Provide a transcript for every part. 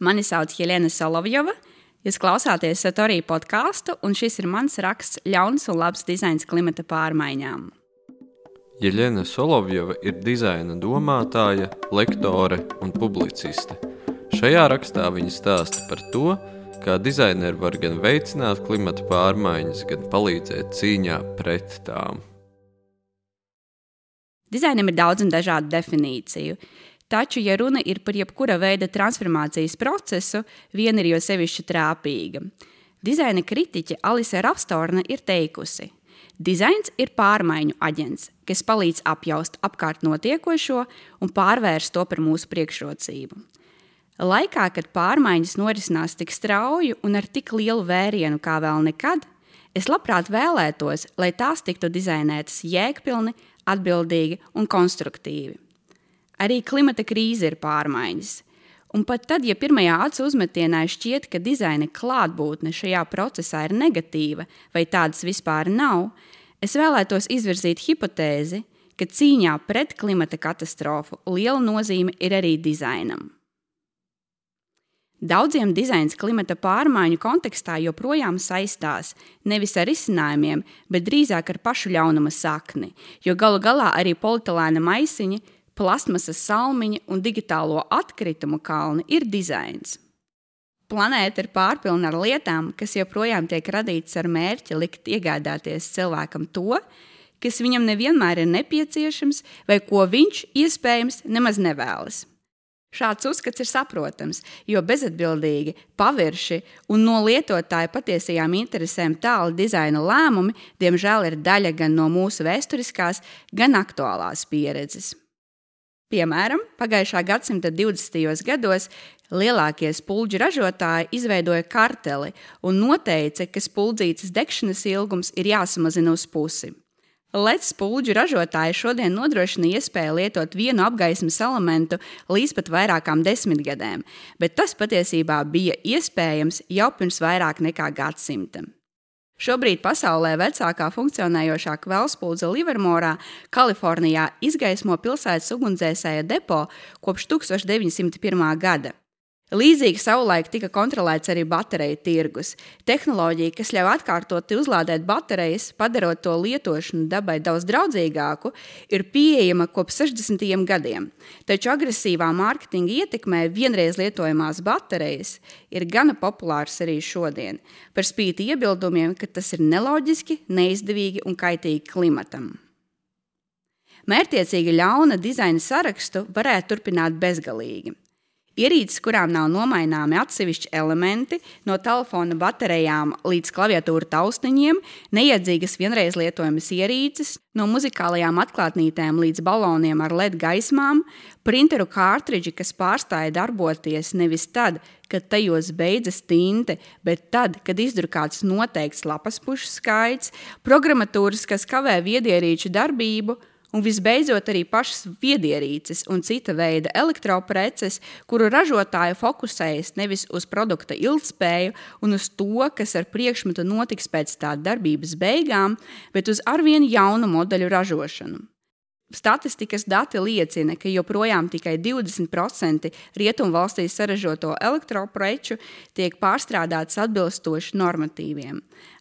Mani sauc Helēna Solovjova. Jūs klausāties Satorī podkāstu, un šis ir mans raksts Ļauns un labs dizains klimata pārmaiņām. Jeļena Solovjova ir dizaina domātāja, lektore un publiciste. Šajā rakstā viņa stāsta par to, kā dizaineri var gan veicināt klimata pārmaiņas, gan palīdzēt cīņā pret tām. Dizainam ir daudz un dažādu definīciju. Taču, ja runa ir par jebkura veida transformācijas procesu, viena ir jo sevišķi trāpīga. Dizaina kritiķe Alise Ravstorna ir teikusi, Dizains ir pārmaiņu aģents, kas palīdz apjaust apkārt notiekošo un pārvērst to par mūsu priekšrocību. Laikā, kad pārmaiņas norisinās tik strauji un ar tik lielu vērienu kā vēl nekad, es labprāt vēlētos, lai tās tiktu dizainētas jēgpilni, atbildīgi un konstruktīvi. Arī klimata krīze ir pārmaiņas. Un pat tad, ja pirmajā acu uzmetienā šķiet, ka dizaina klātbūtne šajā procesā ir negatīva vai tādas vispār nav, es vēlētos izvirzīt hipotēzi, ka cīņā pret klimata katastrofu liela nozīme ir arī dizainam. Daudziem dizains klimata pārmaiņu kontekstā joprojām saistās nevis ar risinājumiem, bet drīzāk ar pašu ļaunuma sakni, jo galu galā arī polietilēna maisiņi plasmasas salmiņa un digitālo atkritumu kalni ir dizains. Planēta ir pārpilna ar lietām, kas joprojām tiek radītas ar mērķi likt iegādāties cilvēkam to, kas viņam nevienmēr ir nepieciešams vai ko viņš iespējams nemaz nevēlas. Šāds uzskats ir saprotams, jo bezatbildīgi, pavirši un no lietotāja patiesajām interesēm tālu dizaina lēmumi, diemžēl, ir daļa gan no mūsu vēsturiskās, gan aktuālās pieredzes. Piemēram, pagājušā gadsimta 20. gados lielākie spuldžu ražotāji izveidoja karteli un noteica, ka spuldzītas degšanas ilgums ir jāsamazina uz pusi. LED spuldžu ražotāji šodien nodrošina iespēju lietot vienu apgaismas elementu līdz pat vairākām desmitgadēm, bet tas patiesībā bija iespējams jau pirms vairāk nekā gadsimta. Šobrīd pasaulē vecākā funkcionējošā kvēlspūdze Livermorā, Kalifornijā, izgaismo pilsētas ugunsdzēsēja depo kopš 1901. gada. Līdzīgi savulaik tika kontrolēts arī bateriju tirgus. Tehnoloģija, kas ļauj atkārtoti uzlādēt baterijas, padarot to lietošanu dabai daudz draudzīgāku, ir pieejama kopš 60. gadiem. Taču agresīvā mārketinga ietekmē vienreiz lietojamās baterijas ir gana populārs arī šodien, par spīti iebildumiem, ka tas ir neloģiski, neizdevīgi un kaitīgi klimatam. Mērķiecīgi ļauna dizaina sarakstu varētu turpināt bezgalīgi. Ierīces, kurām nav nomaināmi atsevišķi elementi, no telefona baterijām līdz klaviatūra taustiņiem, neiedzīgas vienreiz lietojamas ierīces, no muzikālajām atklātnītēm līdz baloniem ar LED gaismām, printeru kārtridži, kas pārstāja darboties nevis tad, kad tajos beidzas tinte, bet tad, kad izdrukāts noteikts lapas pušu skaits, programmatūras, kas kavē viedierīču darbību Un visbeidzot, arī pašas viedierīces un cita veida elektropreces, kuru ražotāji fokusējas nevis uz produkta ilgspēju un uz to, kas ar priekšmetu notiks pēc tā darbības beigām, bet uz arvien jaunu modeļu ražošanu. Statistikas dati liecina, ka joprojām tikai 20% rietumvalstīs saražoto elektropreču tiek pārstrādāts atbilstoši normatīviem.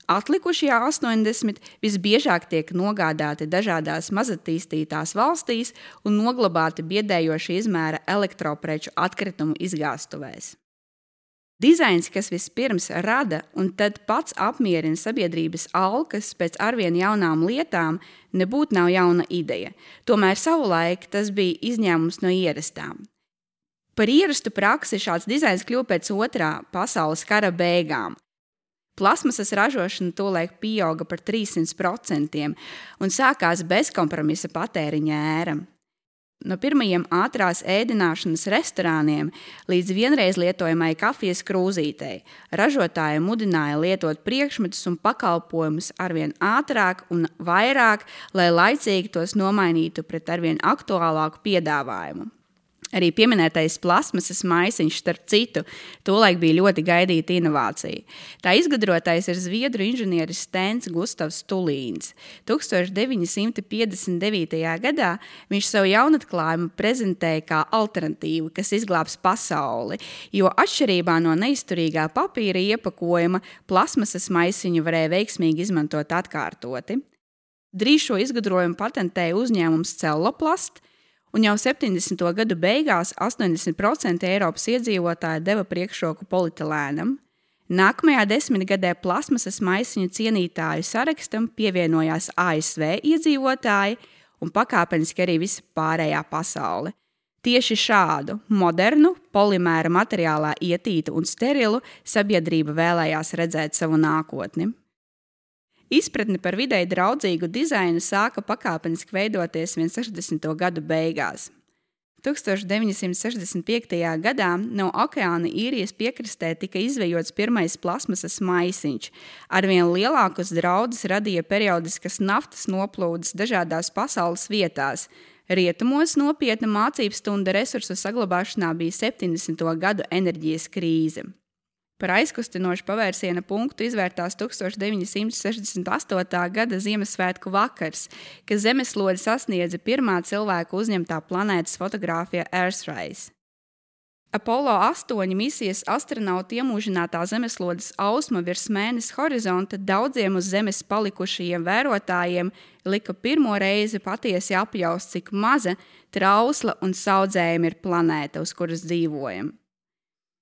Atlikušie 80 visbiežāk tiek nogādāti dažādās mazatīstītās valstīs un noglabāti biedējoša izmēra elektropreču atkritumu izgāstuvēs. Dizains, kas vispirms rada un tad pats apmierina sabiedrības alkas pēc arvien jaunām lietām, nebūtu nav jauna ideja. Tomēr savulaik tas bija izņēmums no ierastām. Par ierastu praksi šāds dizains kļuva pēc otrā pasaules kara beigām, Plasmasas ražošana tolaik pieauga par 300% un sākās bezkompromisa patēriņa ēra. No pirmajiem ātrās ēdināšanas restorāniem līdz vienreiz lietojamai kafijas krūzītei ražotāji mudināja lietot priekšmetus un pakalpojumus arvien ātrāk un vairāk, lai laicīgi tos nomainītu pret arvien aktuālāku piedāvājumu. Arī pieminētais plasmasas maisiņš, starp citu, tolaik bija ļoti gaidīta inovācija. Tā izgudrotais ir zviedru inženieris Stens Gustavs Tulīns. 1959. gadā viņš savu jaunatklājumu prezentēja kā alternatīvu, kas izglābs pasauli, jo atšķirībā no neizturīgā papīra iepakojuma, plasmasas maisiņu varēja veiksmīgi izmantot atkārtoti. Drīz šo izgudrojumu patentēja uzņēmums Celloplast, un jau 70. gadu beigās 80% Eiropas iedzīvotāji deva priekšroku polietilēnam. Nākamajā desmitgadē plasmasas maisiņu cienītāju sarakstam pievienojās ASV iedzīvotāji un pakāpeniski arī visa pārējā pasaule. Tieši šādu modernu, polimēra materiālā ietītu un sterilu sabiedrība vēlējās redzēt savu nākotni. Izpratne par videi draudzīgu dizainu sāka pakāpeniski veidoties 60. gadu beigās. 1965. gadā no okeāna īrijas piekrastē tika izvejots pirmais plasmasas maisiņš. Arvien lielākus draudus radīja periodiskas naftas noplūdes dažādās pasaules vietās. Rietumos nopietna mācību stunda resursu saglabāšanā bija 70. gadu enerģijas krīze. Par aizkustinošu pavērsiena punktu izvērtās 1968. gada Ziemassvētku vakars, kad zemeslode sasniedza pirmā cilvēka uzņemtā planētas fotografija Earthrise. Apollo 8 misijas astronauti iemūžinātā zemeslodes ausma virs mēnesi horizonta daudziem uz Zemes palikušajiem vērotājiem lika pirmo reizi patiesi apjaust, cik maza, trausla un saudzējama ir planēta, uz kuras dzīvojam.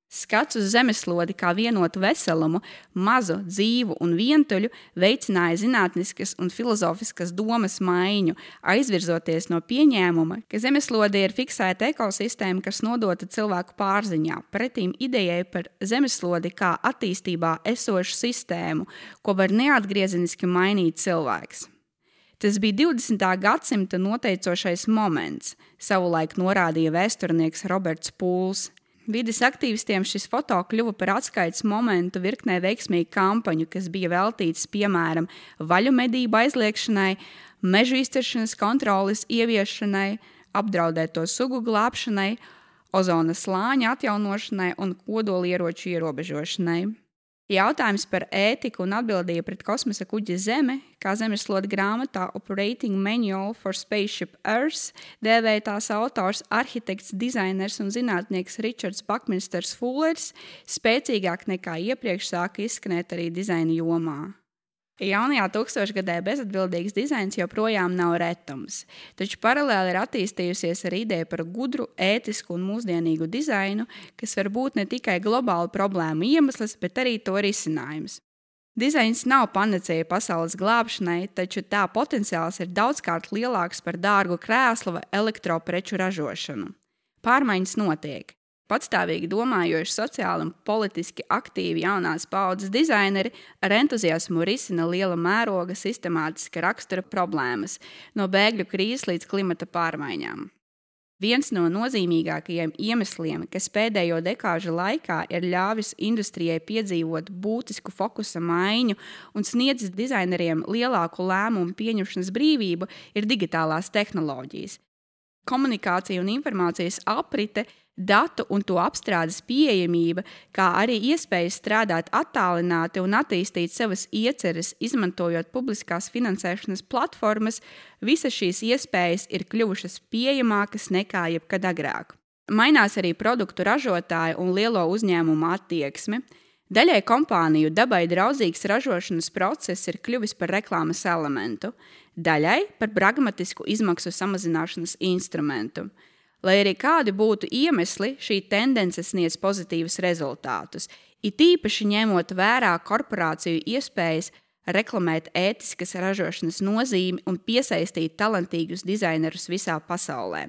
Skats uz zemeslodi kā vienotu veselumu, mazu, dzīvu un vientuļu veicināja zinātniskas un filozofiskas domas maiņu, aizvirzoties no pieņēmuma, ka zemeslode ir fiksēta ekosistēma, kas nodota cilvēku pārziņā, pretīm idejai par zemeslodi kā attīstībā esošu sistēmu, ko var neatgriezeniski mainīt cilvēks. Tas bija 20. gadsimta noteicošais moments, savulaik norādīja vēsturnieks Roberts Pūls. Vides aktīvistiem šis foto kļuva par atskaites momentu virknē veiksmīgu kampaņu, kas bija veltītas piemēram vaļu medību aizliekšanai, meža izciršanas kontroles ieviešanai, apdraudēto sugu glābšanai, ozona slāņa atjaunošanai un kodolieroču ierobežošanai. Jautājums par ētiku un atbildību pret kosmosa kuģi Zeme, kā zemeslode grāmatā Operating Manual for Spaceship Earth, dēvēja tās autors, arhitekts, dizainers un zinātnieks Ričards Bakminsters Fullers, spēcīgāk nekā iepriekš sāka izskanēt arī dizaina jomā. Jaunajā tūkstošgadē bezatbildīgs dizains joprojām nav retums, taču paralēli ir attīstījusies arī ideja par gudru, ētisku un mūsdienīgu dizainu, kas var būt ne tikai globālu problēmu iemesls, bet arī to risinājums. Dizains nav panacēja pasaules glābšanai, taču tā potenciāls ir daudzkārt lielāks par dārgu krēslu vai elektropreču ražošanu. Pārmaiņas notiek. Patstāvīgi domājoši, sociāli un politiski aktīvi jaunās paudzes dizaineri ar entuziasmu risina liela mēroga sistemātiska rakstura problēmas, no bēgļu krīzes līdz klimata pārmaiņām. Viens no nozīmīgākajiem iemesliem, kas pēdējo dekāžu laikā ir ļāvis industrijai piedzīvot būtisku fokusa maiņu un sniedzis dizaineriem lielāku lēmumu pieņemšanas brīvību, ir digitālās tehnoloģijas. Komunikācija un informācijas aprite datu un to apstrādes pieejamība, kā arī iespēja strādāt attālināti un attīstīt savas ieceres, izmantojot publiskās finansēšanas platformas, visas šīs iespējas ir kļuvušas pieejamākas nekā jebkad agrāk. Mainās arī produktu ražotāju un lielo uzņēmumu attieksme. Daļai kompāniju dabai draudzīgs ražošanas process ir kļuvis par reklāmas elementu, daļai par pragmatisku izmaksu samazināšanas instrumentu. Lai arī kādi būtu iemesli, šī tendence sniedz pozitīvus rezultātus, it īpaši ņemot vērā korporāciju iespējas reklamēt ētiskas ražošanas nozīmi un piesaistīt talantīgus dizainerus visā pasaulē.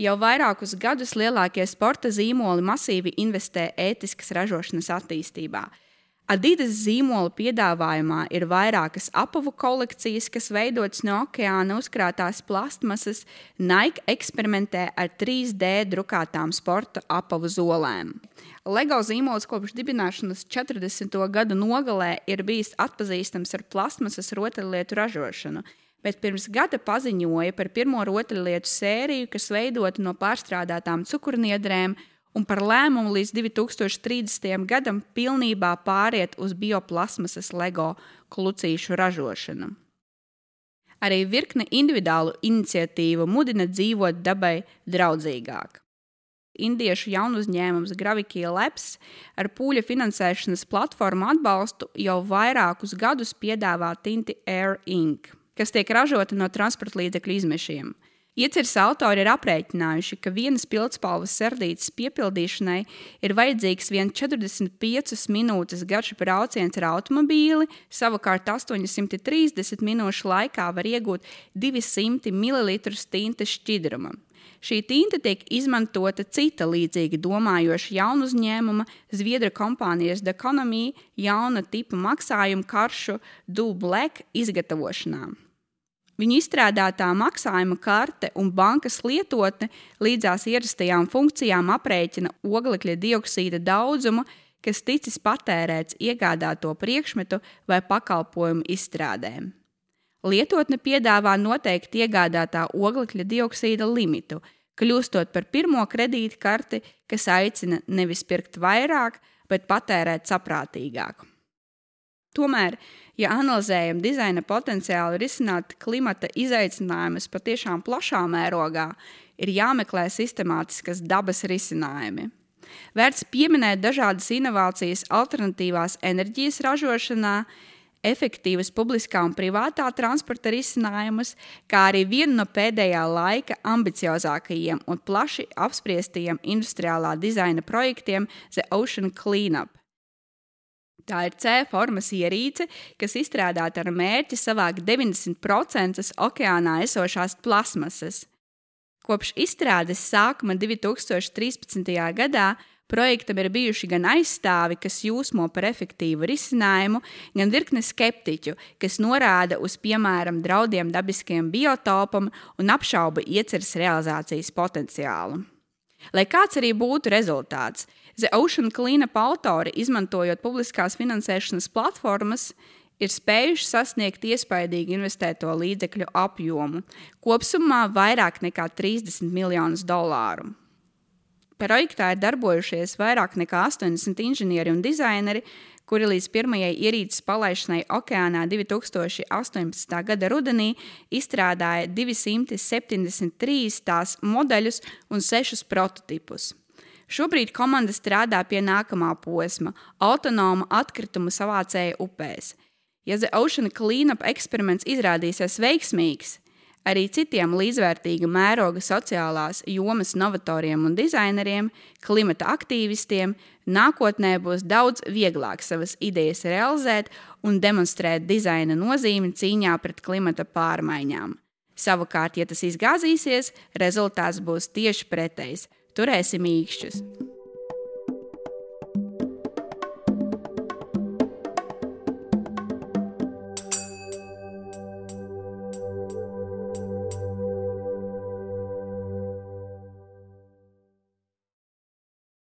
Jau vairākus gadus lielākie sporta zīmoli masīvi investē ētiskas ražošanas attīstībā. Adidas zīmola piedāvājumā ir vairākas apavu kolekcijas, kas veidotas no okeāna uzkrātās plastmasas. Nike eksperimentē ar 3D drukātām sporta apavu zolēm. LEGO zīmols kopš dibināšanas 40. gadu nogalē ir bijis atpazīstams ar plastmasas rotaļlietu ražošanu. bet pirms gada paziņoja par pirmo rotaļlietu sēriju, kas veidota no pārstrādātām cukurniedrēm, un par lēmumu līdz 2030. gadam pilnībā pāriet uz bioplasmasas LEGO klucīšu ražošanu. Arī virkne individuālu iniciatīvu mudina dzīvot dabai draudzīgāk. Indiešu jaunu uzņēmums Gravity Labs ar pūļa finansēšanas platformu atbalstu jau vairākus gadus piedāvā tinti Air Ink, kas tiek ražota no transporta līdzekļu izmešiem. Ieceres autori ir aprēķinājuši, ka vienas pildspalvas sardītes piepildīšanai ir vajadzīgs vien 45 minūtes garš brauciens ar automobīli, savukārt 830 minūšu laikā var iegūt 200 ml tintes šķidruma. Šī tinte tiek izmantota cita līdzīgi domājoša jaunu uzņēmuma, Zviedru kompānijas Economy jauna tipa maksājumu karšu Do Black izgatavošanā. Viņa izstrādātā maksājuma karte un bankas lietotne līdzās ierastajām funkcijām aprēķina oglekļa dioksīda daudzumu, kas ticis patērēts iegādāto priekšmetu vai pakalpojumu izstrādēm. Lietotne piedāvā noteikti iegādātā oglekļa dioksīda limitu, kļūstot par pirmo kredītkarti, kas aicina nevis pirkt vairāk, bet patērēt saprātīgāk. Tomēr, ja analizējam dizaina potenciālu risināt klimata izaicinājumus patiešām plašā mērogā, ir jāmeklē sistemātiskas dabas risinājumi. Vērts pieminēt dažādas inovācijas alternatīvās enerģijas ražošanā, efektīvas publiskā un privātā transporta risinājumus, kā arī vienu no pēdējā laika ambiciozākajiem un plaši apspriestajiem industriālā dizaina projektiem The Ocean Cleanup Tā ir C formas ierīce, kas izstrādāta ar mērķi savākt 90% okeānā esošās plasmasas. Kopš izstrādes sākuma 2013. gadā projektam ir bijuši gan aizstāvi, kas jūsmo par efektīvu risinājumu, gan virkne skeptiķu, kas norāda uz piemēram draudiem dabiskajam biotopam un apšauba ieceres realizācijas potenciālu. Lai kāds arī būtu rezultāts, The Ocean Cleanup autori, izmantojot publiskās finansēšanas platformas, ir spējuši sasniegt iespaidīgu investēto līdzekļu apjomu, kopumā vairāk nekā 30 miljonus dolāru. Projektā ir darbojušies vairāk nekā 80 inženieri un dizaineri, kuri līdz pirmajai ierīces palaišanai okeānā 2018. gada rudenī izstrādāja 273 tās modeļus un 6 prototipus. Šobrīd komanda strādā pie nākamā posma - autonoma atkritumu savācēja upēs. Ja The Ocean Cleanup eksperiments izrādīsies veiksmīgs, arī citiem līdzvērtīga mēroga sociālās jomas novatoriem un dizaineriem, klimata aktīvistiem, nākotnē būs daudz vieglāk savas idejas realizēt un demonstrēt dizaina nozīmi cīņā pret klimata pārmaiņām. Savukārt, ja tas izgāzīsies, rezultāts būs tieši pretējs Turēsim īkšķus!